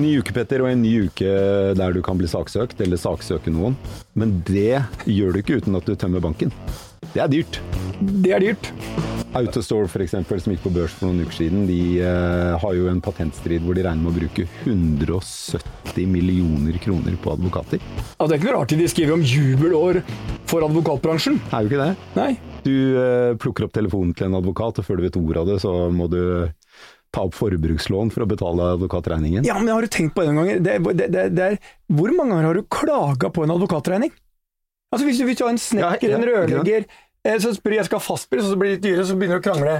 Ny uke, Petter, og en ny uke der du kan bli saksøkt, eller saksøke noen. Men det gjør du ikke uten at du tømmer banken. Det er dyrt. Det er dyrt. Autostore eksempel, som gikk på børs for noen uker siden, de uh, har jo en patentstrid hvor de regner med å bruke 170 millioner kroner på advokater. Ja, det er ikke noe rart de skriver om jubelår for advokatbransjen. Er jo ikke det? Nei. Du uh, plukker opp telefonen til en advokat, og før du vet ordet av det, så må du ta opp forbrukslån for å betale advokatregningen. Ja, men har du tenkt på det noen ganger? Det, det, det, det er, hvor mange ganger har du klaga på en advokatregning? Altså Hvis du, hvis du har en snekker, Ja, ja, en rørlegger, ja. så spør jeg skal ha fastpris, og så blir det litt dyrere, så begynner du å krangle.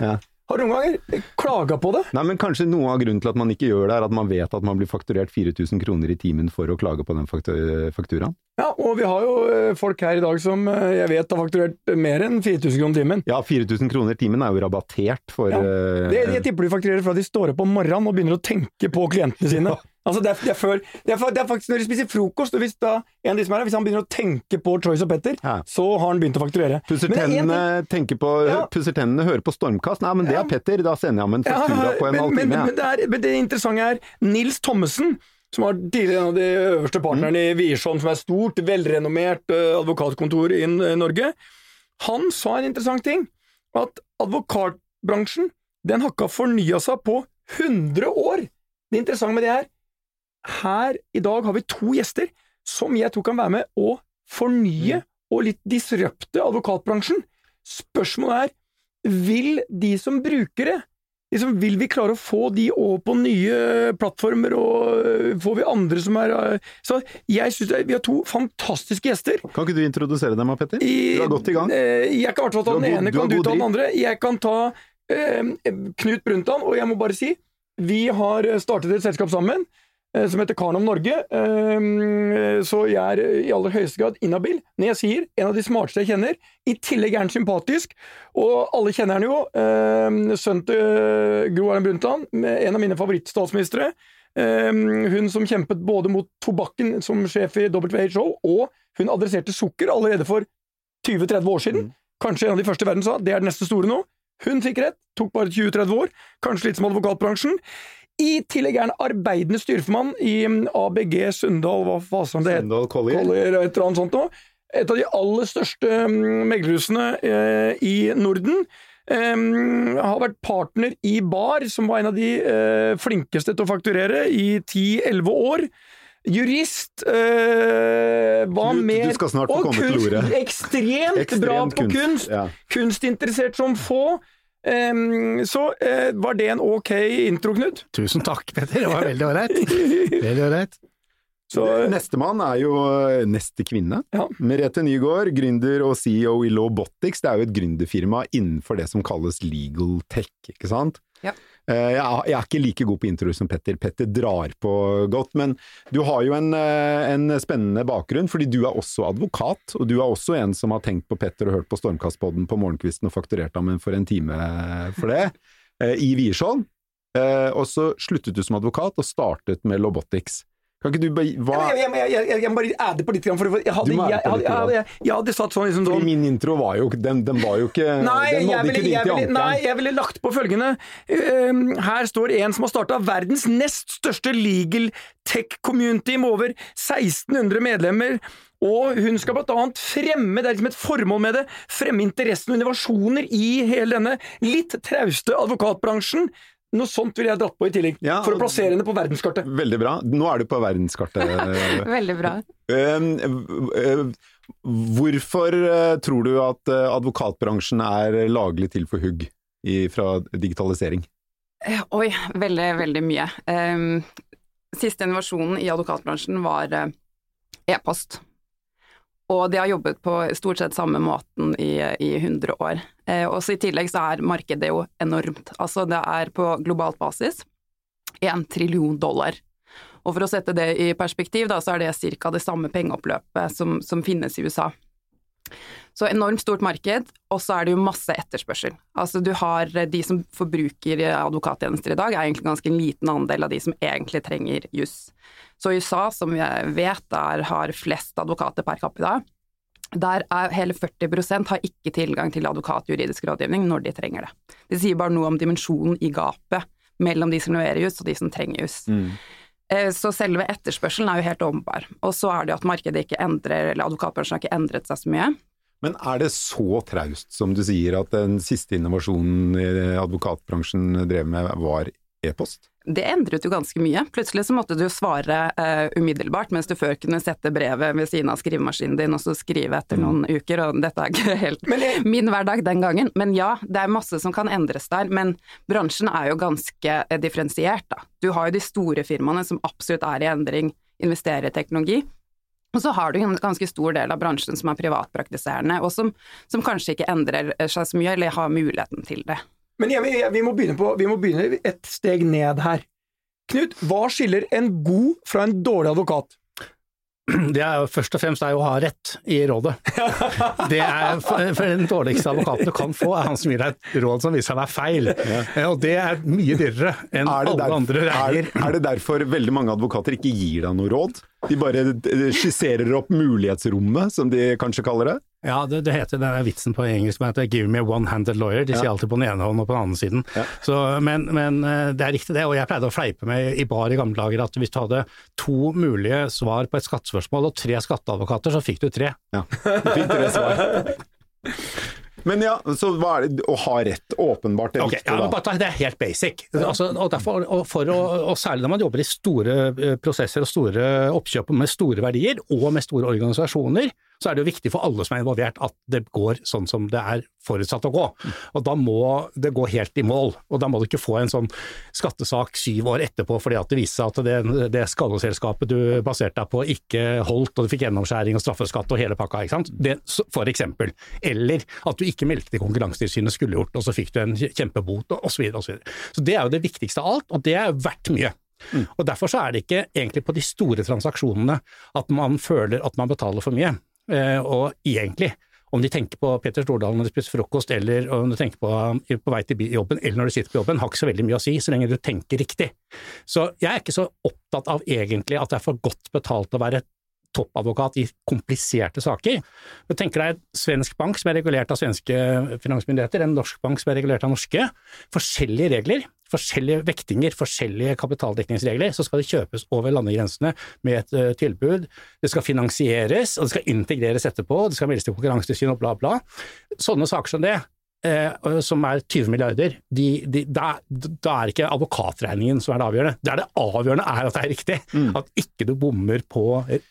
Ja. Har du noen ganger klaga på det? Nei, men Kanskje noe av grunnen til at man ikke gjør det, er at man vet at man blir fakturert 4000 kroner i timen for å klage på den fakturaen. Ja, og vi har jo eh, folk her i dag som eh, jeg vet har fakturert mer enn 4000 kroner timen. Ja, 4000 kroner timen er jo rabattert for Ja. eh, Det, jeg tipper de fakturerer fra de står opp om morgenen og begynner å tenke på klientene sine. Altså det, er, det, er før, det, er, det er faktisk når de spiser frokost, og hvis, da, en av de som er her, hvis han begynner å tenke på Choice og Petter, Ja. så har han begynt å fakturere. Pusser Men er tennene, tenker på, Ja. pusser tennene, hører på Stormkast. Nei, men det er Petter. Da sender jeg ham en faktura på en men, halv men, men, det er, men det interessante er Nils Thommessen, som var tidligere en av de øverste partnerne i Wiersholm, som er stort, velrenommert advokatkontor i Norge. Han sa en interessant ting, at advokatbransjen den har ikke fornya seg på 100 år. Det interessante med det er, her i dag har vi to gjester som jeg tror kan være med å fornye og litt disrupte advokatbransjen. Spørsmålet er, vil de som bruker det, liksom, vil vi klare å få de over på nye plattformer, og øh, får vi andre som er øh, Så jeg synes vi har to fantastiske gjester. Kan ikke du introdusere dem, Petter? Du er godt i gang. eh, Jeg kan i hvert fall ta den ene, kan du ta den andre. Jeg kan ta eh, Knut Brundtland, og jeg må bare si vi har startet et selskap sammen som heter Karnom Norge, eh, så jeg er i aller høyeste grad inhabil når jeg sier en av de smarteste jeg kjenner. I tillegg er han sympatisk, og alle kjenner han jo. Eh, Sønnen til eh, Gro Harlem Brundtland, en av mine favorittstatsministre. Eh, hun som kjempet både mot tobakken som sjef i WHO, og hun adresserte sukker allerede for 20-30 år siden. Kanskje en av de første i verden sa det er det neste store nå. Hun fikk rett, tok bare 20-30 år, kanskje litt som advokatbransjen. I tillegg er han arbeidende styreformann i mm, ABG Sundal, hva fasen det heter? Collier. Collier, et eller annet sånt noe. Et av de aller største mm, meglerhusene eh, i Norden. Em, har vært partner i Bar, som var en av de eh, flinkeste til å fakturere i 10-11 år. Jurist eh, Var du, med du skal snart få og kunst-. Ekstremt, Ekstremt bra på kunst, kunst. ja. Kunstinteressert som få. Em, så eh, var det en ok intro, Knut? Tusen takk, Petter. Det var veldig ålreit. Veldig ålreit. Så Nestemann er jo eh, neste kvinne. Ja. Merete Nygaard, gründer og CEO i Lawbotics. Det er jo et gründerfirma innenfor det som kalles legal tech, ikke sant? Ja. Eh, Jeg er ikke like god på intro som Petter. Petter drar på godt, men du har jo en, eh, en spennende bakgrunn, fordi du er også advokat, og du er også en som har tenkt på Petter og hørt på Stormkastpodden på morgenkvisten og fakturert ham for en time for det, eh, i Wiersholm. Og så sluttet du som advokat og startet med Lobotics. Kan ikke du bare Jeg, jeg, jeg, jeg, må bare adde på litt, for jeg hadde, jeg, jeg, satt sånn liksom sånn min intro var jo Den, den var jo ikke Nei, Den nådde ikke dit til ville, nei, jeg ville lagt på følgende. Her står en som har starta verdens nest største legal tech-community med over 1600 medlemmer. Og hun skal blant annet fremme, det er liksom et formål med det, fremme interessen og innovasjoner i hele denne litt trauste advokatbransjen. Noe sånt ville jeg dratt på i tillegg, Ja, for å plassere henne på verdenskartet. Veldig bra. Nå er du på verdenskartet. Veldig bra. Um, uh, Hvorfor uh, tror du at uh, advokatbransjen er laglig til for hugg i, fra digitalisering? Eh, Oi, veldig, veldig mye. Um, siste innovasjonen i advokatbransjen var eh, e-post. Og de har jobbet på stort sett samme måten i, i 100 år. Eh, også I tillegg så er markedet jo enormt. Altså det er på globalt basis 1 trillion dollar. Og for å sette det i perspektiv, da, så er det ca. det samme pengeoppløpet som, som finnes i USA. Så enormt stort marked, og så er det jo masse etterspørsel. Altså du har de som forbruker advokattjenester i dag, er egentlig ganske en liten andel av de som egentlig trenger juss. Så USA, som vi vet der har flest advokater per capita, der er hele 40% har ikke tilgang til advokatjuridisk rådgivning når de trenger det. Det sier bare noe om dimensjonen i gapet mellom de som leverer juss og de som trenger juss. Mm. Så selve etterspørselen er jo helt åpenbar. Og så er det jo at markedet ikke endrer, eller advokatbransjen har ikke endret seg så mye. Men er det så traust som du sier at den siste innovasjonen i advokatbransjen drev med var e-post? Det endret jo ganske mye. Plutselig så måtte du svare uh, umiddelbart, mens du før kunne sette brevet ved siden av skrivemaskinen din og så skrive etter noen uker, og dette er ikke helt jeg- min hverdag den gangen. Men ja, det er masse som kan endres der, men bransjen er jo ganske eh, differensiert, da. Du har jo de store firmaene som absolutt er i endring, investerer i teknologi. Og så har du en ganske stor del av bransjen som er privatpraktiserende, og som, som kanskje ikke endrer seg så mye, eller har muligheten til det. Men jeg, jeg, vi, må på, vi må begynne et steg ned her. Knut, hva skiller en god fra en dårlig advokat? Det er jo først og fremst er jo å ha rett i rådet. Det er for, Den dårligste advokaten du kan få, er han som gir deg et råd som viser seg å være feil. Og det er mye dyrere enn alle andre derfor, er, er det derfor veldig mange advokater ikke gir deg noe råd? De bare eh, skisserer opp mulighetsrommet, som de kanskje kaller det? Ja, det, det heter, er vitsen på engelsk som heter 'give me a one-handed lawyer'. De sier alltid på den ene hånden og på den andre siden. Ja. Så, men, men eh, det er riktig det, og jeg pleide å fleipe med i bar i gamle dager at hvis du hadde to mulige svar på et skattespørsmål og tre skatteadvokater, så fikk du tre. Ja, fikk tre svar. Men ja, så hva er det å ha rett? Åpenbart det okay, viktige, ja, da. Det er helt basic. Altså, og, derfor, og, for å, og særlig når man jobber i store eh, prosesser og store oppkjøp med store verdier, og med store organisasjoner, så er det jo viktig for alle som er involvert at det går sånn som det er forutsatt å gå. Og da må det gå helt i mål. Og da må du ikke få en sånn skattesak syv år etterpå fordi at det viser seg at det, det skalleselskapet du baserte deg på ikke holdt, og du fikk gjennomskjæring og straffeskatt og hele pakka, ikke sant. Det, for eksempel. Eller at du ikke meldte til Konkurransetilsynet skulle gjort, og så fikk du en kjempebot, og osv. og Så, så det er jo det viktigste av alt, og det er verdt mye. Og Derfor så er det ikke egentlig på de store transaksjonene at man føler at man betaler for mye. Eh, og egentlig, om de tenker på Peter Stordalen når de spiser frokost, eller om du tenker på på vei til jobben, eller når du sitter på jobben, har ikke så veldig mye å si, så lenge du tenker riktig. Så jeg er ikke så opptatt av egentlig at det er for godt betalt å være toppadvokat i kompliserte saker. Du tenker deg en svensk bank som er regulert av svenske finansmyndigheter, en norsk bank som er regulert av norske. Forskjellige regler, forskjellige vektinger, forskjellige kapitaldekningsregler. Så skal det kjøpes over landegrensene med et uh, tilbud. Det skal finansieres, og det skal integreres etterpå. Det skal meldes til Konkurransetilsynet og bla, bla. Sånne saker som det. uh, som er 20 milliarder, de, de, da, da er ikke advokatregningen som er det avgjørende. Det er det avgjørende er at det er riktig. At ikke du bommer på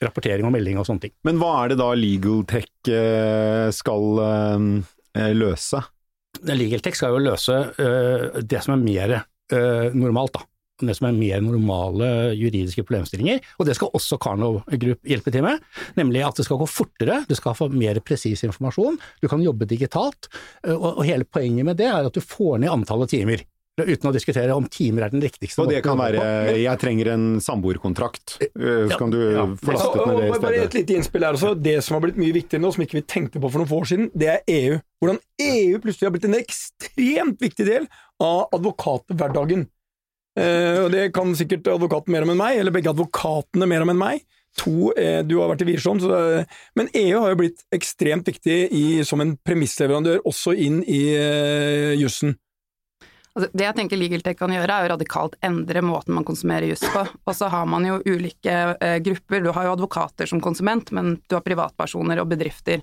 rapportering og melding og sånne ting. Men hva er det da Legal Tech eh, skal løse? Legal Tech skal jo løse uh, det som er mer uh, normalt, da. Det som er mer normale juridiske problemstillinger, og det skal også Karnov Group hjelpe til med. Nemlig at det skal gå fortere, du skal få mer presis informasjon, du kan jobbe digitalt, Uh, og hele poenget med det er at du får ned antallet timer. Uten å diskutere om timer er den riktigste Og det kan være på. 'jeg trenger en samboerkontrakt', eh, så Ja, kan du ja. få lastet ned det i stedet. bare et lite innspill her også. Det som har blitt mye viktigere nå, som ikke vi tenkte på for noen få år siden, det er EU. Hvordan EU plutselig har blitt en ekstremt viktig del av advokathverdagen. Eh, og det kan sikkert advokaten mer om enn meg, eller begge advokatene mer om enn meg. To, eh, du har vært i Wiersholm, så det, men EU har jo blitt ekstremt viktig i, som en premissleverandør også inn i eh, jussen. Altså, det jeg tenker Legal Tech kan gjøre, er jo radikalt endre måten man konsumerer juss på. Og så har man jo ulike eh, grupper. Du har jo advokater som konsument, men du har privatpersoner og bedrifter.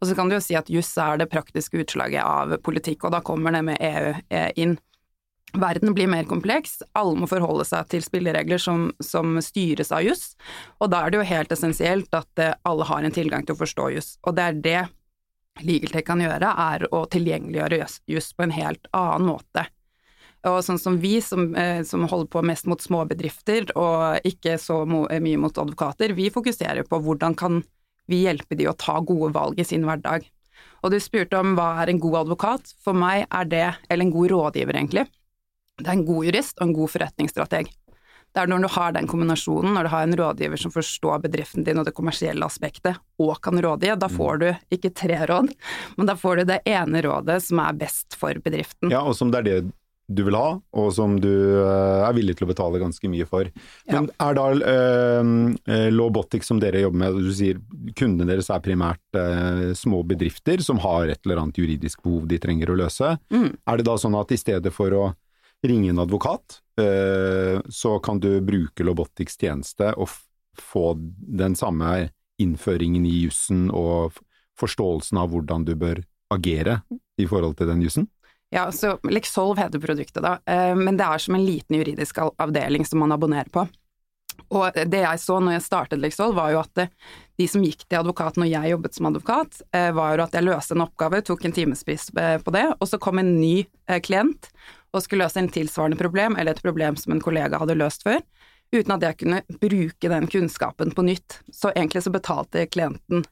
Og så kan du jo si at juss er det praktiske utslaget av politikk, og da kommer det med EU eh, inn. Verden blir mer kompleks, alle må forholde seg til spilleregler som, som styres av juss, og da er det jo helt essensielt at eh, alle har en tilgang til å forstå juss. Og det er det Legaltech kan gjøre, er å tilgjengeliggjøre juss- på en helt annen måte. Og sånn som vi, som, eh, som holder på mest mot småbedrifter og ikke så mye mot advokater, vi fokuserer på hvordan kan vi hjelpe de å ta gode valg i sin hverdag. Og du spurte om hva er en god advokat. For meg er det, eller en god rådgiver egentlig, det er en god jurist og en god forretningsstrateg. Det er når du har den kombinasjonen, når du har en rådgiver som forstår bedriften din og det kommersielle aspektet, og kan rådgi, da får du ikke tre råd, men da får du det ene rådet som er best for bedriften. Ja, og som det er det du vil ha, og som du eh, er villig til å betale ganske mye for. Men er da uh, Lawbotic som dere jobber med, du sier kundene deres er primært uh, små bedrifter som har et eller annet juridisk behov de trenger å løse. Mm. Er det da sånn at i stedet for å ringe en advokat, uh, så kan du bruke Lobotics tjeneste og få den samme innføringen i jussen og forståelsen av hvordan du bør agere i forhold til den jussen? Ja, så Lexolve heter produktet, da, eh, men det er som en liten juridisk avdeling som man abonnerer på. Og det jeg så når jeg startet Lexolve, var jo at det, de som gikk til advokat når jeg jobbet som advokat, eh, var jo at jeg løste en oppgave, tok en timespris på det, og så kom en ny klient og skulle løse en tilsvarende problem, eller et problem som en kollega hadde løst før, uten at jeg kunne bruke den kunnskapen på nytt. Så egentlig så betalte klienten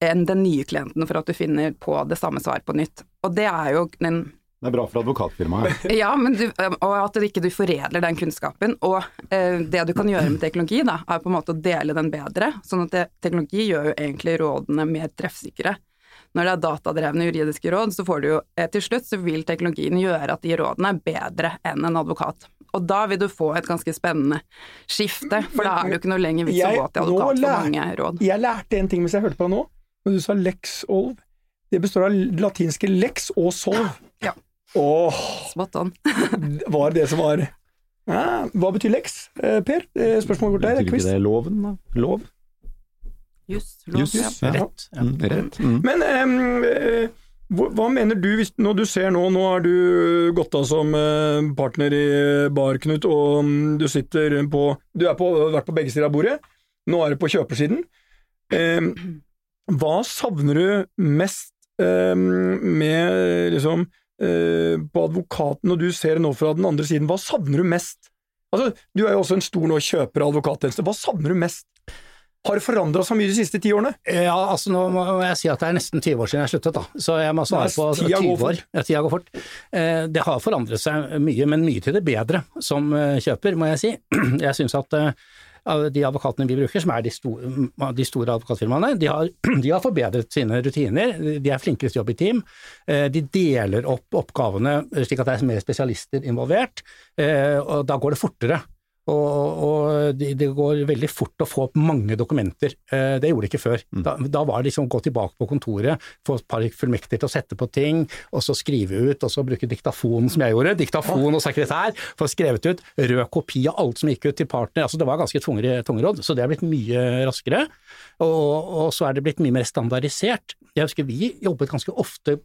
den nye klienten for at du finner på det samme svar på nytt. Og det er jo en det er bra for advokatfirmaet. ja, du, og at ikke du foredler den kunnskapen. Og eh, det du kan gjøre med teknologi, da, er på en måte å dele den bedre. Sånn at det, teknologi gjør jo egentlig rådene mer treffsikre. Når det er datadrevne juridiske råd, så får du jo eh, til slutt så vil teknologien gjøre at de rådene er bedre enn en advokat. Og da vil du få et ganske spennende skifte, for da er det jo ikke noe lenger vits å gå til advokat for mange råd. Jeg lærte en ting mens jeg hørte på deg nå, når du sa lex olv. Det består av latinske lex og solv. Åh, Spot on. var det som var ja, Hva betyr leks, eh, Per? Spørsmålet vårt der er quiz. Betyr ikke det loven, da? Lov? Juss. Ja. Rett. Ja. Mm, rett. Mm. Men um, hva mener du, hvis, når du ser nå, nå har du gått av som partner i Bar, Knut, og mm, du sitter på Du har vært på begge sider av bordet, nå er du på kjøpersiden. Um, hva savner du mest um, med liksom Eh, på advokaten, og du ser nå fra den andre siden, hva savner du mest? Altså, Du er jo også en stor nå kjøper av advokattjenester, hva savner du mest? Har det forandra så mye de siste ti årene? Ja, altså nå må jeg si at det er nesten 20 år siden jeg sluttet, da. Så jeg må svare på 20 år. Ja, tida går fort. Eh, det har forandret seg mye, men mye til det bedre som eh, kjøper, må jeg si. Jeg syns at de advokatene vi bruker, som er de store, de store advokatfirmaene, de har, de har, forbedret sine rutiner. De er flinkere til å jobbe i team. Eh, de deler opp oppgavene slik at det er mer spesialister involvert, eh, og da går det fortere. Og, og det, de går veldig fort å få opp mange dokumenter. Eh, det gjorde det ikke før. Mm. Da, da, var det liksom å gå tilbake på kontoret, få et par fullmekter til å sette på ting, og så skrive ut, og så bruke diktafon som jeg gjorde, diktafon og sekretær, få skrevet ut rød kopi av alt som gikk ut til partner. Altså det var ganske tungeråd, så det har blitt mye raskere. Og, og så er det blitt mye mer standardisert. Jeg husker vi jobbet ganske ofte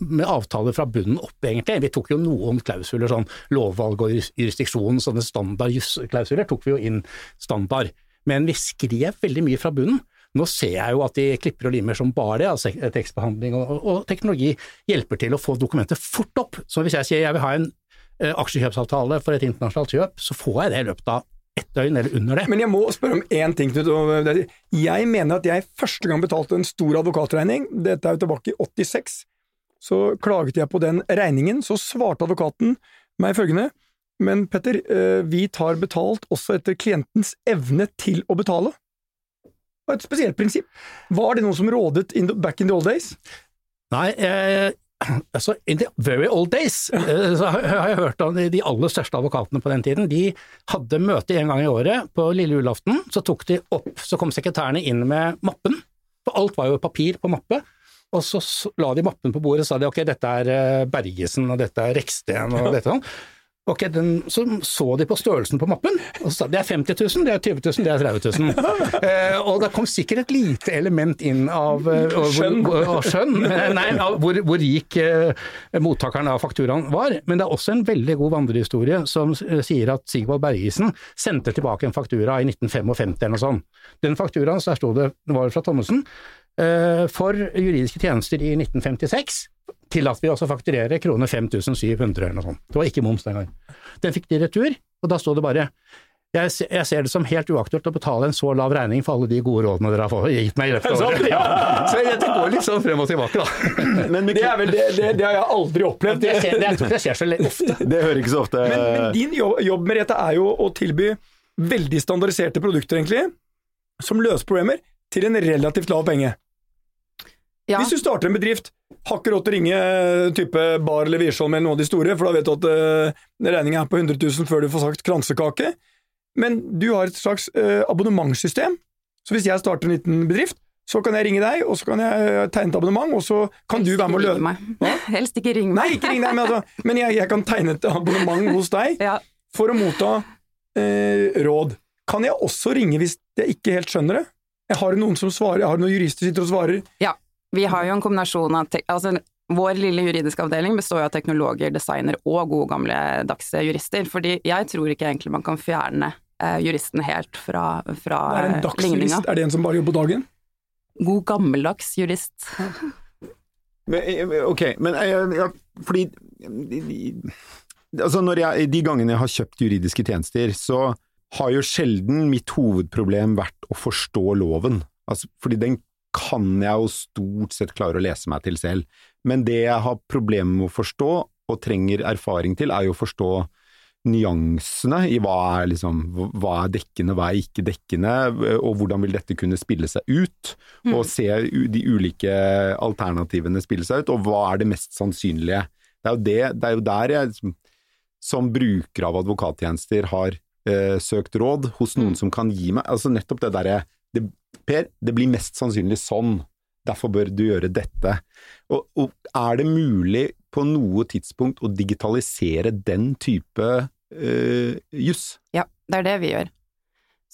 med avtaler fra bunnen opp, egentlig. Vi tok jo noen klausuler, sånn lovvalg og jurisdiksjon, sånne standard jusklausuler tok vi jo inn standard. Men vi skrev veldig mye fra bunnen. Nå ser jeg jo at de klipper og limer som bare det, altså tekstbehandling og, og, teknologi hjelper til å få dokumentet fort opp. Så hvis jeg sier jeg vil ha en uh, aksjekjøpsavtale for et internasjonalt kjøp, så får jeg det i løpet av ett døgn eller under det. Men jeg må spørre om én ting, Knut. Jeg mener at jeg første gang betalte en stor advokatregning, dette er jo tilbake i 86, så klaget jeg på den regningen, så svarte advokaten meg følgende Men Petter, eh, vi tar betalt også etter klientens evne til å betale. Det var et spesielt prinsipp. Var det noe som rådet in the, back in the old days? Nei, eh, altså in the very old days eh, så har jeg hørt om de aller største advokatene på den tiden. De hadde møte en gang i året på lille julaften. Så tok de opp, så kom sekretærene inn med mappen, for alt var jo papir på mappe. Og så la de mappen på bordet og sa de ok, dette er eh, Bergesen, og dette er Reksten, og dette sånn. Ok, den, Så så de på størrelsen på mappen, og så sa det er 50 000, det er 20 000, det er 30 000. Eh, og det kom sikkert et lite element inn av eh, skjønn, skjønn nei, av hvor, hvor, rik eh, mottakeren av fakturaen var. Men det er også en veldig god vandrehistorie som sier at Sigvald Bergesen sendte tilbake en faktura i 1955 eller noe sånt. Den fakturaen, så der sto det, det var fra Thommessen, Eh, for juridiske tjenester i 1956 tillater vi også å fakturere kroner 5700 eller noe sånt. Det var ikke moms den gangen. Den fikk de retur, og da sto det bare jeg, ser det som helt uaktuelt å betale en så lav regning for alle de gode rådene dere har gitt meg i løpet av året. Ja, så det går litt sånn frem og tilbake, da. Men, det, er vel, det, det, det, har jeg aldri opplevd. Det, skjer, det, jeg tror ikke det skjer så ofte. Det hører ikke så ofte. Men, men din jobb, jobb med dette er jo å tilby veldig standardiserte produkter, egentlig, som løser problemer, til en relativt lav penge. Ja. Hvis du starter en bedrift, har ikke råd til å ringe eh, type Bar eller Wiersholm eller noen av de store, for da vet du at uh, regninga er på 100 000 før du får sagt kransekake. Men du har et slags uh, abonnementssystem. Så hvis jeg starter en liten bedrift, så kan jeg ringe deg, og så kan jeg eh, tegne et abonnement, og så kan Helst du være med ikke løse meg. Helst ikke ring Nei, ikke ring deg, men, altså, men jeg, jeg kan tegne et abonnement hos deg Ja, for å motta eh, råd. Kan jeg også ringe hvis jeg ikke helt skjønner det? Jeg har noen som svarer, jeg har noen jurister som sitter og svarer. ja. Vi har jo en kombinasjon av altså, Vår lille juridiske avdeling består jo av teknologer, designere og gode gamledagse jurister. Fordi jeg tror ikke egentlig man kan fjerne eh, juristen helt fra, fra er en eh, ligninga. Er det en som bare jobber på dagen? God gammeldags jurist. Men, eh, ok, men eh, ja, fordi altså når jeg, De gangene jeg har kjøpt juridiske tjenester, så har jo sjelden mitt hovedproblem vært å forstå loven. Altså, fordi den kan jeg jo stort sett klare å lese meg til selv. Men det jeg har problemer med å forstå, og trenger erfaring til, er jo å forstå nyansene i hva er, liksom, hva er dekkende, hva er ikke dekkende, og hvordan vil dette kunne spille seg ut, og se de ulike alternativene spille seg ut, og hva er det mest sannsynlige. Det er jo, det, det er jo der jeg som, som bruker av advokattjenester har eh, søkt råd hos noen som kan gi meg altså nettopp det derre det, Per, det blir mest sannsynlig sånn, derfor bør du gjøre dette. Og, og er det mulig på noe tidspunkt å digitalisere den type øh, juss? Ja, det er det vi gjør.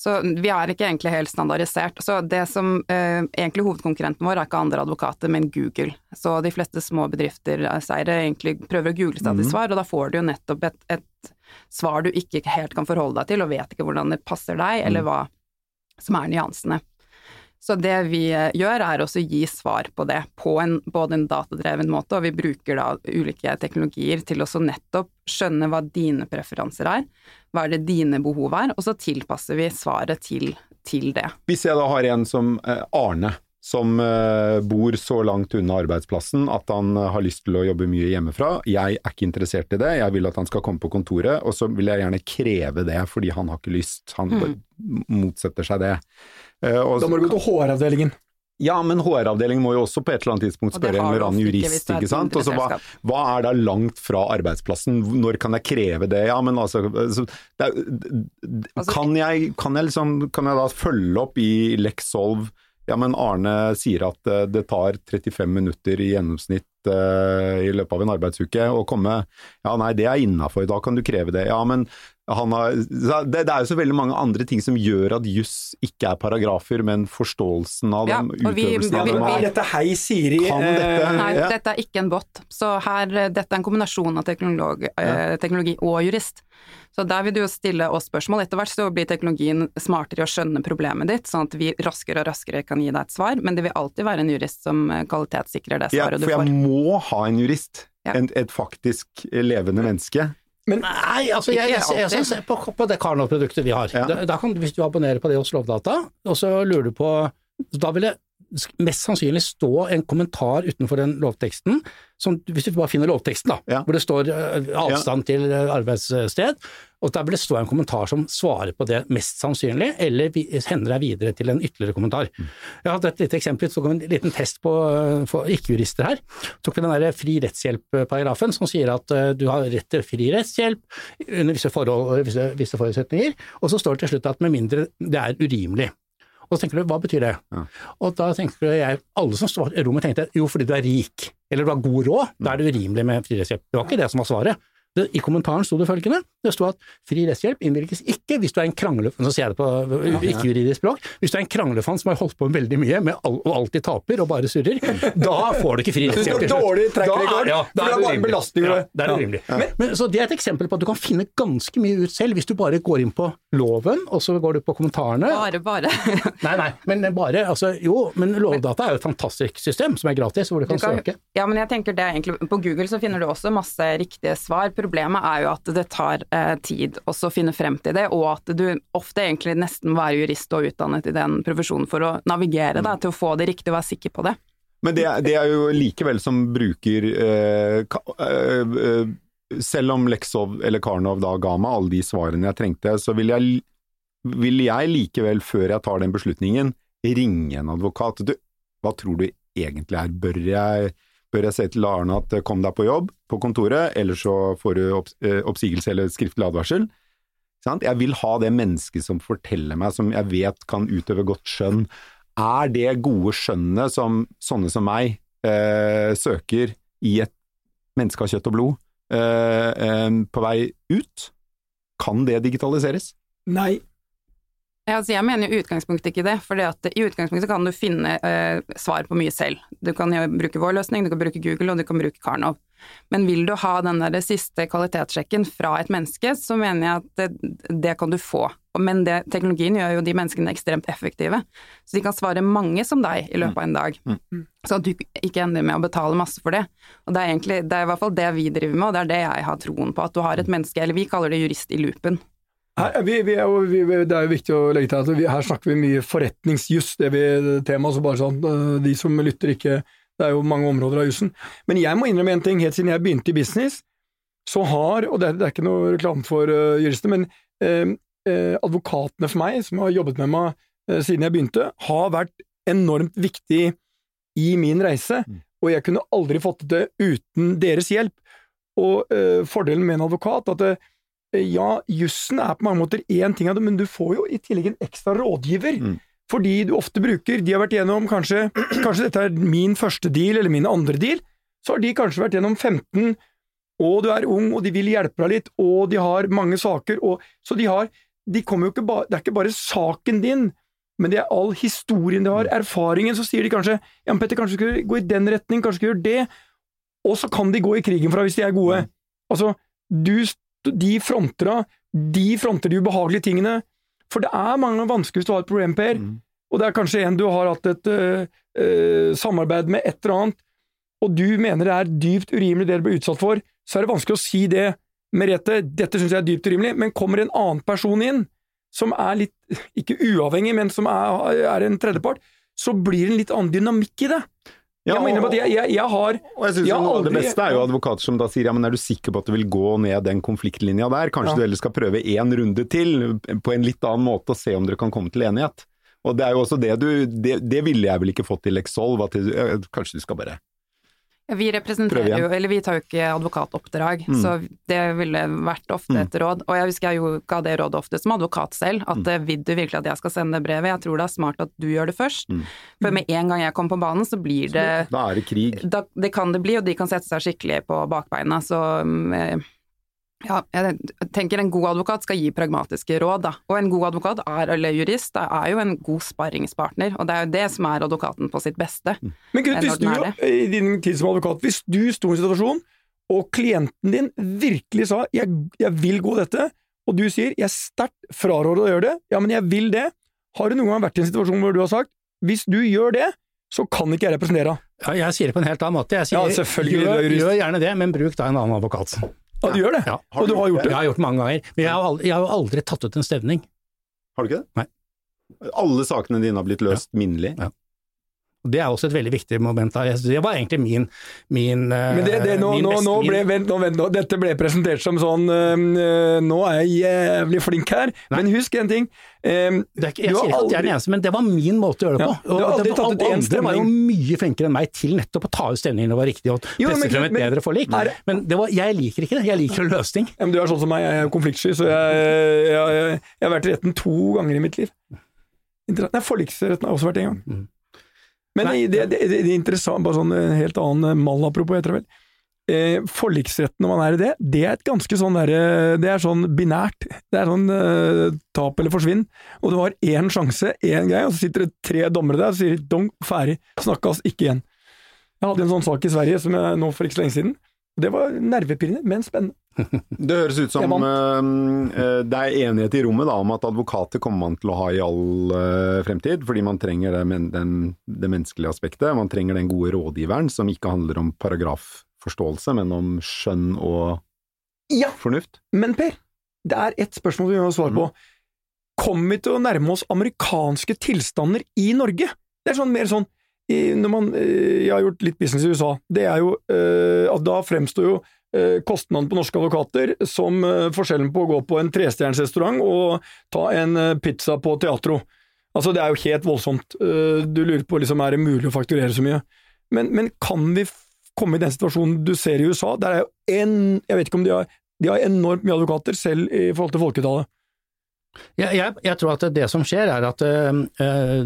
Så vi er ikke egentlig helt standardisert. Så det som øh, egentlig hovedkonkurrenten vår er ikke andre advokater, men Google. Så de fleste små bedrifter eh, seire egentlig prøver å google til Mhm. svar, og da får du jo nettopp et, et svar du ikke helt kan forholde deg til, og vet ikke hvordan det passer deg, eller hva som er nyansene. Så det vi eh, gjør er også å gi svar på det, på en, både en datadreven måte, og vi bruker da ulike teknologier til også nettopp skjønne hva dine preferanser er, hva er det dine behov er, og så tilpasser vi svaret til, til det. Hvis jeg da har en som eh, Arne, som eh, bor så langt unna arbeidsplassen at han eh, har lyst til å jobbe mye hjemmefra, jeg er ikke interessert i det, jeg vil at han skal komme på kontoret, og så vil jeg gjerne kreve det fordi han har ikke lyst, han mm. motsetter seg det. Eh, og Da må du gå til HR-avdelingen. Ja, men HR-avdelingen må jo også på et eller annet tidspunkt spørre en eller annen jurist, ikke er ikke sant. Og så hva, hva er da langt fra arbeidsplassen, når kan jeg kreve det? Ja, men altså, er, Altså- kan, jeg, kan, jeg liksom, kan jeg da følge opp i Lex Solv ja, men Arne sier at eh, det tar 35 minutter i gjennomsnitt eh, i løpet av en arbeidsuke å komme. Ja, nei, det er innafor, da kan du kreve det. Ja, men har det, det er jo så veldig mange andre ting som gjør at juss ikke er paragrafer, men forståelsen av Ja, dem, vi- utøvelsen av vi- dem Er dette Hei Siri? Kan eh, dette- Nei, Ja. dette er ikke en bot. Så her, eh, dette er en kombinasjon av teknologi, ja. teknologi og jurist. Så der vil du jo stille oss spørsmål. Etter hvert så blir teknologien smartere i å skjønne problemet ditt, sånn at vi raskere og raskere kan gi deg et svar, men det vil alltid være en jurist som eh, kvalitetssikrer det ja, svaret du For jeg må ha en jurist. Ja. En, et faktisk levende menneske. Nei, altså jeg, jeg, jeg, jeg, jeg, på, på det Karnov-produktet vi har. Ja. Da, da kan, hvis du abonnerer på det hos Lovdata, og så lurer du på Da vil det mest sannsynlig stå en kommentar utenfor den lovteksten, som, hvis du bare finner lovteksten, da, Ja. hvor det står eh, avstand til eh, arbeidssted, og der vil det stå en kommentar som svarer på det mest sannsynlig, eller hender deg videre til en ytterligere kommentar. Mm. Jeg hatt et lite eksempel, så kom en liten test på eh, ikke-jurister her. Tok vi den der fri rettshjelp-paragrafen som sier at du har rett til fri rettshjelp under visse, forhold, visse, visse forutsetninger, og så står det til slutt at med mindre det er urimelig. Og så tenker du, hva betyr det? Ja. Og da tenker jeg, alle som står i rommet tenkte jo fordi du er rik, eller du har god råd, da er det urimelig med fri rettshjelp. Det var ikke det som var svaret. Det, I kommentaren sto det følgende, det sto at fri rettshjelp innvilges ikke hvis du er en kranglefant, så sier jeg det på ikke-juridisk språk, hvis du er en kranglefant som har holdt på veldig mye med all, og alltid taper og bare surrer, da får du ikke fri rettshjelp. dårlig record, ja, det er bare belastning. Ja, det er Ja. urimelig. Men, så det er et eksempel på at du kan finne ganske mye ut selv hvis du bare går inn på loven, og så går du på kommentarene. Bare, bare. Nei, nei, men bare, altså, jo, men Lovdata er jo et fantastisk system som er gratis, hvor du kan, Du kan- søke. Ja, men jeg tenker det er egentlig På Google så finner du også masse riktige svar. Problemet er jo at det tar eh, tid også å finne frem til det, og at du ofte egentlig nesten må være jurist og utdannet i den profesjonen for å navigere da, til å få det riktig og være sikker på det. Men det, er- det er jo likevel som bruker eh, ka, eh, eh, Selv om Leksov eller Karnov da ga meg alle de svarene jeg trengte, så vil jeg, vil jeg likevel, før jeg tar den beslutningen, ringe en advokat. Du, hva tror du egentlig er? Bør jeg, bør jeg si til Arne at eh, kom deg på jobb på kontoret, eller så får du opps, eh, oppsigelse eller skriftlig advarsel? Jeg vil ha det mennesket som forteller meg, som jeg vet kan utøve godt skjønn. er det gode skjønnet som sånne som meg eh, søker i et menneske av kjøtt og blod, eh, eh, på vei ut? Kan det digitaliseres? Nei. Ja, altså jeg mener i utgangspunktet ikke det, for i utgangspunktet kan du finne uh, svar på mye selv. Du kan jo bruke vår løsning, du kan bruke Google og du kan bruke Karnov. Men vil du ha den der siste kvalitetssjekken fra et menneske, så mener jeg at det, det kan du få. Men det, teknologien gjør jo de menneskene ekstremt effektive, så de kan svare mange som deg i løpet av en dag. Mm. mm. Så at du ikke ender med å betale masse for det. Og det er egentlig, det er i hvert fall det vi driver med, og det er det jeg har troen på, at du har et menneske, eller vi kaller det jurist i loopen her, vi, vi er vi, det er jo viktig å legge til at her snakker vi mye forretningsjuss, det vi temaet. Så bare sånn, øh, de som lytter ikke Det er jo mange områder av jussen. Men jeg må innrømme en ting. Helt siden jeg begynte i business, så har Og det er, det er ikke noe reklame for uh, jurister, men eh, eh, advokatene for meg, som har jobbet med meg siden jeg begynte, har vært enormt viktig i min reise. Mm. Og jeg kunne aldri fått det uten deres hjelp. Og fordelen med en advokat at det, ja, jussen er på mange måter én ting av det, men du får jo i tillegg en ekstra rådgiver. Mm. Fordi du ofte bruker De har vært gjennom kanskje Kanskje dette er min første deal eller min andre deal. Så har de kanskje vært gjennom 15, og du er ung, og de vil hjelpe deg litt, og de har mange saker, og Så de har de kommer jo ikke ba, Det er ikke bare saken din, men det er all historien de har, mm. erfaringen. Så sier de kanskje ja, Petter, kanskje du skal gå i den retning, kanskje du skal gjøre det. Og så kan de gå i krigen for deg hvis de er gode. Mm. Altså, du de fronter de fronter de ubehagelige tingene. For det er mange vansker hvis du har et problem, Per, mm. og det er kanskje en du har hatt et uh, uh, samarbeid med et eller annet, og du mener det er dypt urimelig det du blir utsatt for, så er det vanskelig å si det. Merete, dette syns jeg er dypt urimelig, men kommer en annen person inn, som er litt, ikke uavhengig, men som er, er en tredjepart, så blir det en litt annen dynamikk i det. Ja, jeg og, at jeg, jeg, jeg, har og jeg synes jeg aldri, Det beste er jo advokater som da sier ja, men er du sikker på at du vil gå ned den konfliktlinja der? Kanskje ja. du heller skal prøve én runde til på en litt annen måte og se om dere kan komme til enighet? Og det er jo også det du Det, det ville jeg vel ikke fått til Exolve, at kanskje du skal bare vi representerer jo, eller vi tar jo ikke advokatoppdrag, mm. så det ville vært ofte mm. et råd. Og jeg husker jeg jo ga det rådet ofte som advokat selv, at mm. vil du virkelig at jeg skal sende brevet? Jeg tror det er smart at du gjør det først. Mm. For med en gang jeg kommer på banen, så blir det Da er det krig. Da, det kan det bli, og de kan sette seg skikkelig på bakbeina. Så mm, ja, jeg tenker en god advokat skal gi pragmatiske råd, da. Og en god advokat er, eller jurist er jo en god sparringspartner, og det er jo det som er advokaten på sitt beste. Mm. Men Gud, hvis du, i din tid som advokat, hvis du sto i en situasjon, og klienten din virkelig sa jeg, jeg vil gå dette', og du sier 'jeg sterkt fraråder å gjøre det', ja, men jeg vil det, har du noen gang vært i en situasjon hvor du har sagt 'hvis du gjør det', så kan ikke jeg representere deg'? Ja, jeg sier det på en helt annen måte. Jeg sier ja, gjør, gjør, gjerne det, men bruk da en annen advokat. Ja, du gjør det? Ja. Og du har gjort det? Jeg har gjort det mange ganger. Men jeg har, aldri, jeg har aldri tatt ut en stevning. Har du ikke det? Nei. Alle sakene dine har blitt løst minnelig? Ja. Det er også et veldig viktig moment. Det var egentlig min, min Men det, det, nå, min nå, nå, ble, vent, nå, vent, nå, Dette ble presentert som sånn øh, Nå er jeg jævlig flink her. Nei. Men husk en ting. Um, er ikke, jeg sier ikke at jeg er den eneste, men det var min måte å gjøre det på. Ja, og det, alle andre var jo mye flinkere enn meg til nettopp å ta ut stemningen og det var riktig, og presse frem et bedre forlik. Er, men var, jeg liker ikke det. Jeg liker ting. Ja, men du er sånn som meg, jeg er konfliktsky, så jeg, jeg, jeg, jeg har vært i retten to ganger i mitt liv. Nei, forliksretten har også vært én gang. Mm. Men det, det, det, det, er interessant, bare sånn en helt annen mall apropos, heter det vel. Eh, forliksretten når man er i det, det er et ganske sånn derre Det er sånn binært. Det er sånn eh, tap eller forsvinn. Og du har én sjanse, én greie, og så sitter det tre dommere der og sier dong, ferdig, snakkes ikke igjen. Jeg hadde en sånn sak i Sverige som jeg nå for ikke så lenge siden. Det var nervepirrende, men spennende. Det høres ut som uh, det er enighet i rommet da, om at advokater kommer man til å ha i all uh, fremtid, fordi man trenger det, men, den, det, menneskelige aspektet. Man trenger den gode rådgiveren som ikke handler om paragrafforståelse, men om skjønn og ja, fornuft. Men Per, det er ett spørsmål vi må svare på. Mm. Kommer vi til å nærme oss amerikanske tilstander i Norge? Det er sånn mer sånn når man, Jeg har gjort litt business i USA. Det er jo at Da fremstår jo Eh, kostnaden på norske advokater som eh, forskjellen på å gå på en trestjerners restaurant og ta en eh, pizza på teatro. Altså, det er jo helt voldsomt. Du lurer på liksom, er det mulig å fakturere så mye. Men, men kan vi komme i den situasjonen du ser i USA? Der er jo en Jeg vet ikke om de har, de har enormt mye advokater, selv i forhold til folketallet. Jeg, jeg, jeg, tror at det som skjer er at uh,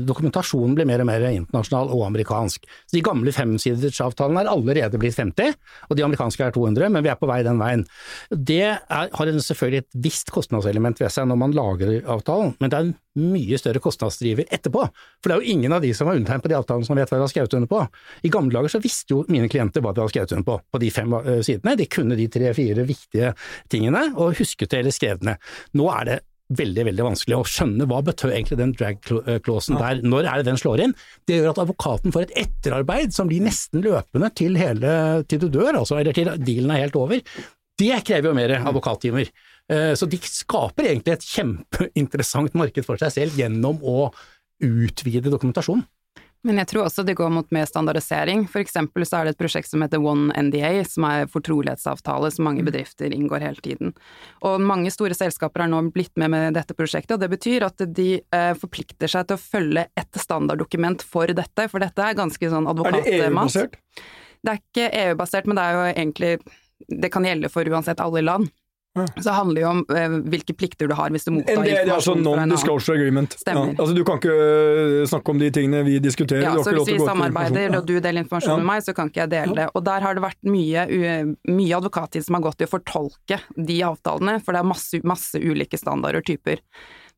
dokumentasjonen blir mer og mer internasjonal og amerikansk. Så De gamle femsidersavtalene er allerede blitt 50, og de amerikanske er 200, men vi er på vei den veien. Det er, har selvfølgelig et visst kostnadselement ved seg når man lager avtalen, men det er en mye større kostnadsdriver etterpå. For det er jo ingen av de som har undertegnet på de avtalene som vet hva de har skrevet under på. I gamle dager så visste jo mine klienter hva de hadde skrevet under på, på de fem uh, sidene. De kunne de tre-fire viktige tingene, og husket det eller skrev det ned. Nå er det veldig veldig vanskelig å skjønne hva betød egentlig den drag-clausen der, når er det den slår inn? Det gjør at advokaten får et etterarbeid som blir nesten løpende til, hele, til du dør, altså, eller til dealen er helt over. Det krever jo mer advokattimer. Eh, så de skaper egentlig et kjempeinteressant marked for seg selv gjennom å utvide dokumentasjonen. Men jeg tror også det går mot mer standardisering. For eksempel så er det et prosjekt som heter One NDA, som er fortrolighetsavtale som mange mm. bedrifter inngår hele tiden. Og mange store selskaper har nå blitt med med dette prosjektet, og det betyr at de eh, forplikter seg til å følge et standarddokument for dette, for dette er ganske sånn advokatmat. Er det EU-basert? Det er ikke EU-basert, men det er jo egentlig Det kan gjelde for uansett alle land. Så det handler jo om eh, hvilke plikter du har hvis du mottar informasjon en annen. Altså Non-disclosure agreement. Ja, altså du kan ikke uh, snakke om de tingene vi diskuterer. Ja, så hvis vi samarbeider og du deler informasjon ja. med meg, så kan ikke jeg dele det. Og der har det vært mye, mye advokattid som har gått i å fortolke de avtalene, for det er masse, masse ulike standarder og typer.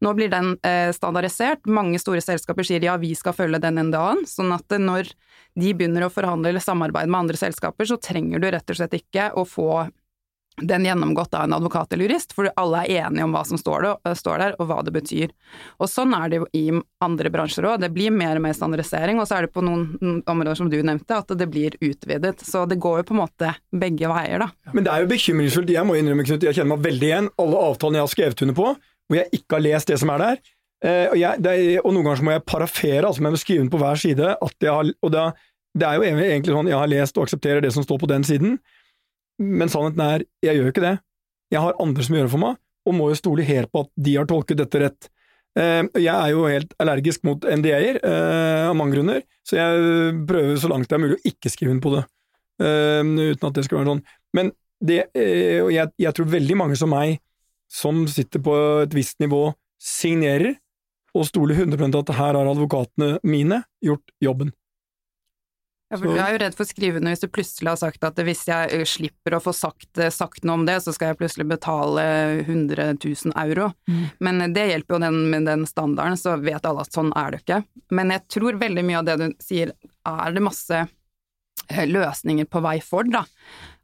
Nå blir den eh, standardisert. Mange store selskaper sier ja, vi skal følge den NDA-en, sånn at når de begynner å forhandle eller samarbeide med andre selskaper, så trenger du rett og slett ikke å få den gjennomgått av en advokat eller jurist, for alle er enige om hva som eh, står, der, og hva det betyr. Og sånn er det jo i andre bransjer òg. Det blir mer og mer standardisering, og så er det på noen områder som du nevnte, at det blir utvidet. Så det går jo på en måte begge veier, da. Men det er jo bekymringsfullt. Jeg må innrømme, Knut, jeg kjenner meg veldig igjen. Alle avtalene jeg har skrevet under på, hvor jeg ikke har lest det som er der. Eh, og, jeg, er, og, noen ganger må jeg parafere, altså med må skrive den på hver side. Jeg har, og det, det er jo egentlig sånn jeg har lest og aksepterer det som står på den siden. Men sannheten er, jeg gjør jo ikke det. Jeg har andre som gjør det for meg, og må jo stole helt på at de har tolket dette rett. Eh, jeg er jo helt allergisk mot NDA-er, eh, av mange grunner, så jeg prøver så langt det er mulig å ikke skrive inn på det, eh, uten at det skal være sånn. Men det, jeg, jeg tror veldig mange som meg, som sitter på et visst nivå, signerer og stoler 100 at her har advokatene mine gjort jobben. Ja, for Du er jo redd for skrivende hvis du plutselig har sagt at hvis jeg eh, slipper å få sagt, eh, sagt noe om det, så skal jeg plutselig betale 100 000 euro. Mm. Men det hjelper jo den, med den standarden, så vet alle at sånn er det ikke. Men jeg tror veldig mye av det du sier, er det masse eh, løsninger på vei for, da.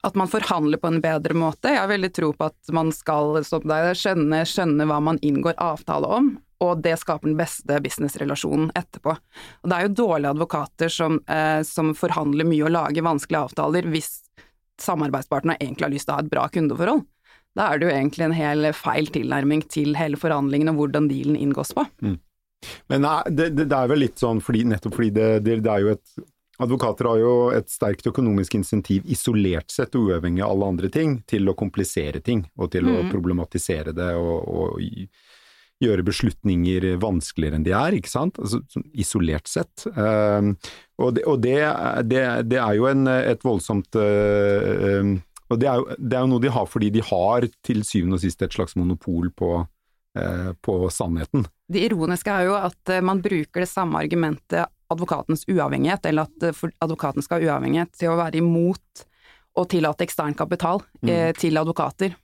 At man forhandler på en bedre måte. Jeg har veldig tro på at man skal skjønne, skjønne hva man inngår avtale om, og det skaper den beste businessrelasjonen etterpå. Og det er jo dårlige advokater som, eh, som forhandler mye og lager vanskelige avtaler hvis samarbeidspartnerne egentlig har lyst til å ha et bra kundeforhold. Da er det jo egentlig en hel feil tilnærming til hele forhandlingen og hvordan dealen inngås på. Mm. Men nei, det, det, er vel litt sånn fordi, nettopp fordi det, det, det, er jo et Advokater har jo et sterkt økonomisk insentiv isolert sett, uavhengig av alle andre ting, til å komplisere ting og til mm. å problematisere det og, og gjøre beslutninger vanskeligere enn de er, ikke sant? Altså, isolert sett. Um, og, det, og det, det, det, er jo en, et voldsomt uh, Og det er, jo, det er, jo, noe de har fordi de har til syvende og sist et slags monopol på, uh, på sannheten. Det ironiske er jo at man bruker det samme argumentet, advokatens uavhengighet, eller at advokaten skal ha uavhengighet, til å være imot å tillate ekstern kapital mm. til advokater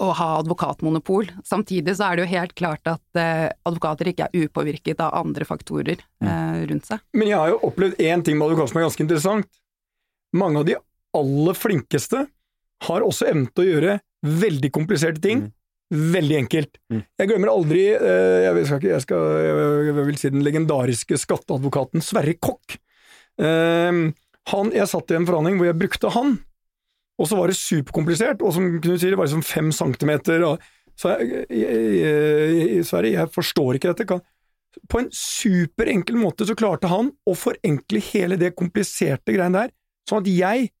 å ha advokatmonopol. Samtidig så er det jo helt klart at eh, advokater ikke er upåvirket av andre faktorer mm. eh, rundt seg. Men jeg har jo opplevd én ting med advokat som er ganske interessant. Mange av de aller flinkeste har også evnen til å gjøre veldig kompliserte ting. Mm. Veldig enkelt. Mm. Jeg glemmer aldri eh, jeg, skal ikke, jeg, skal, jeg, vil si den legendariske skatteadvokaten Sverre Kokk. Eh, han, jeg satt i en forhandling hvor jeg brukte han og så var det superkomplisert, og som Knut sier, det var liksom fem centimeter. Og, så jeg, jeg, Sverre, jeg forstår ikke dette. På en superenkel måte så klarte han å forenkle hele det kompliserte greiene der, sånn at jeg,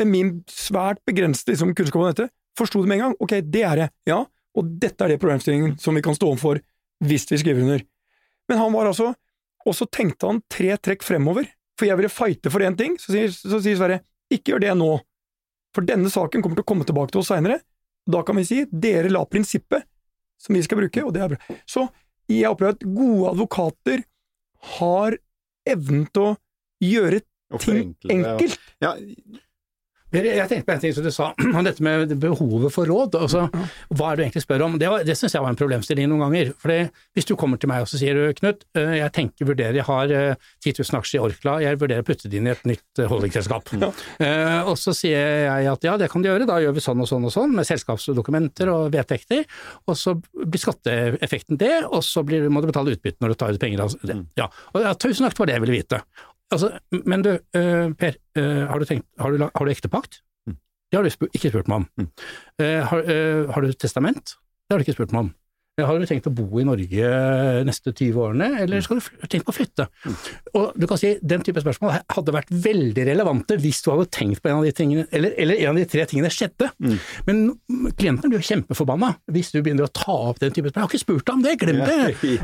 med min svært begrensede liksom, kunnskap om dette, forsto det med en gang. Ok, det er det, ja, og dette er det problemstillingen som vi kan stå overfor hvis vi skriver under. Men han var altså Og så tenkte han tre trekk fremover, for jeg ville fighte for én ting, så sier, så sier Sverre ikke gjør det nå. For denne saken kommer til å komme tilbake til oss seinere. Da kan vi si dere la prinsippet som vi skal bruke, og det er bra. Så jeg opplever at gode advokater har evnen til å gjøre ting enkelt. Ja, Jeg tenkte på en ting som du sa, om dette med behovet for råd. Altså, hva er det du egentlig spør om? Det, var- det syns jeg var en problemstilling noen ganger. Fordi Hvis du kommer til meg og så sier du, Knut, eh, jeg tenker, vurderer, jeg har eh, 10 000 aksjer i Orkla, jeg vurderer å putte det inn i et nytt holdingselskap. Ja. Eh, og så sier jeg at ja, det kan du gjøre, da gjør vi sånn og sånn og sånn, med selskapsdokumenter og vedtekter. Og så blir skatteeffekten det, og så blir, må du betale utbytte når du tar ut penger. Altså. Ja. Og ja, tusen takk for det jeg ville vite. Altså, men du, eh, Per, eh, har du, tenkt, har du, har du ektepakt? Det har du ikke spurt meg om. Eh, har, har du testament? Det har du ikke spurt meg om. Har du tenkt å bo i Norge neste 20 årene, eller skal du tenke på å flytte? Og du kan si, Den type spørsmål hadde vært veldig relevante hvis du hadde tenkt på en av de tingene, eller, eller en av de tre tingene skjedde. Men klienten blir jo kjempeforbanna hvis du begynner å ta opp den type spørsmål. Jeg har ikke spurt deg om det, glem det!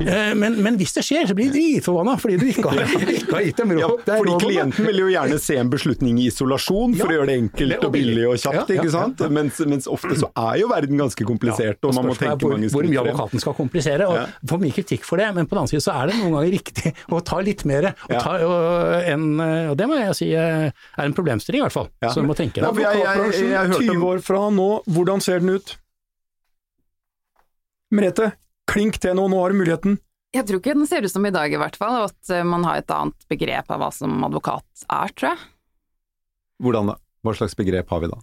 Eh, Men, men hvis det skjer, så blir de dritforbanna fordi du ikke har, ikke har gitt dem Ja, råd. Er fordi råd klienten vil jo gjerne se en beslutning i isolasjon for Ja. å gjøre det enkelt og og billig og kjapt, Ja, ja, ikke sant? ja, ja. Mens, mens ofte så er jo verden ganske komplisert, og man må tenke hvor, mange skritt frem. Advokaten skal komplisere. og Ja. Får mye kritikk for det, men på den annen side så er det noen ganger riktig å ta litt mer. Og, Ja. ta, og, en, og det må jeg si eh, er en problemstilling, i hvert fall. Ja. Så du må tenke deg. om- 20 år fra nå, hvordan ser den ut? Merete, klink til nå, nå har du muligheten. Jeg tror ikke den ser ut som i dag i hvert fall, og at eh, man har et annet begrep av hva som advokat er, tror jeg. Hvordan da? Hva slags begrep har vi da?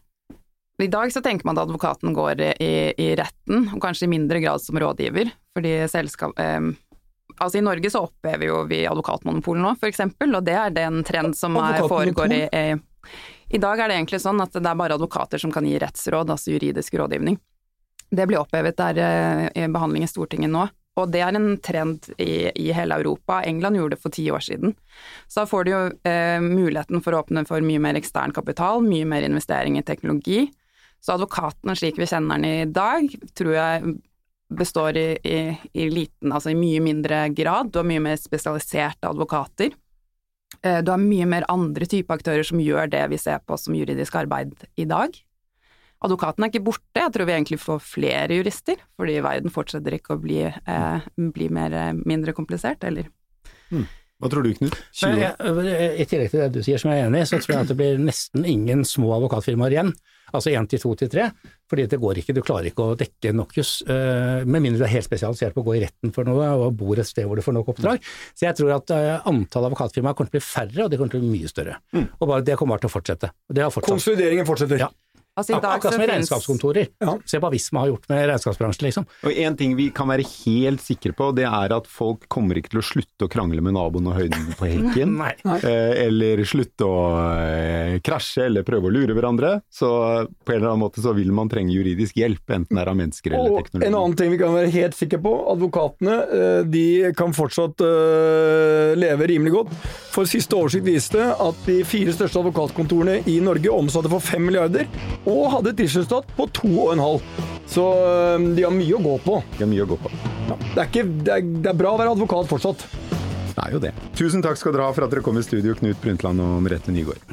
I dag så tenker man at advokaten går i, i retten, og kanskje i mindre grad som rådgiver, fordi selskap... Eh, altså I Norge så opphever jo vi advokatmonopol nå, for eksempel, og det er den trend som er, foregår i, i I dag er det egentlig sånn at det er bare advokater som kan gi rettsråd, altså juridisk rådgivning. Det blir opphevet der eh, i behandling i Stortinget nå, og det er en trend i, i hele Europa. England gjorde det for ti år siden. Så da får du jo eh, muligheten for å åpne for mye mer ekstern kapital, mye mer investering i teknologi. Så advokaten slik vi kjenner den i dag, tror jeg består i, i, i liten, altså i mye mindre grad. Du har mye mer spesialiserte advokater. Eh, Du har mye mer andre typer aktører som gjør det vi ser på som juridisk arbeid i dag. Advokaten er ikke borte, jeg tror vi egentlig får flere jurister, fordi verden fortsetter ikke å bli, eh, bli mer, eh, mindre komplisert, eller Hva tror du, Knut? 20 jeg- I tillegg til det du sier som jeg er enig i, så tror jeg at det blir nesten ingen små advokatfirmaer igjen. Altså én til to til tre. Fordi det går ikke, du klarer ikke å dekke nok juss. eh, Med mindre du er helt spesialisert på å gå i retten for noe og bor et sted hvor du får nok oppdrag. Så jeg tror at eh, antall advokatfirmaer kommer til å bli færre, og det kommer til å bli mye større. Og bare, det kommer bare til å fortsette. Og det har fortsatt. Konsolideringen fortsetter. Ja. Altså, i dag akkurat som i finnes- regnskapskontorer. Ja. Se hva Visma har gjort med regnskapsbransjen, liksom. Og en ting vi kan være helt sikre på, det er at folk kommer ikke til å slutte å krangle med naboen og høyden på hekken. Eh, eller slutte å eh, krasje eller prøve å lure hverandre. Så på en eller annen måte så vil man trenge juridisk hjelp, enten det er av mennesker eller Og teknologi. en annen ting vi kan være helt sikre på, advokatene eh, de kan fortsatt leve rimelig godt. For siste oversikt viste at de fire største advokatkontorene i Norge omsatte for 5 milliarder, og hadde et driftsresultat på 2,5. Så de har mye å gå på. De har mye å gå på. Det er, ikke, det er, det er bra å være advokat fortsatt. Det er jo det. Tusen takk skal dere ha for at dere kom i studio, Knut Brundtland og Merete Nygaard.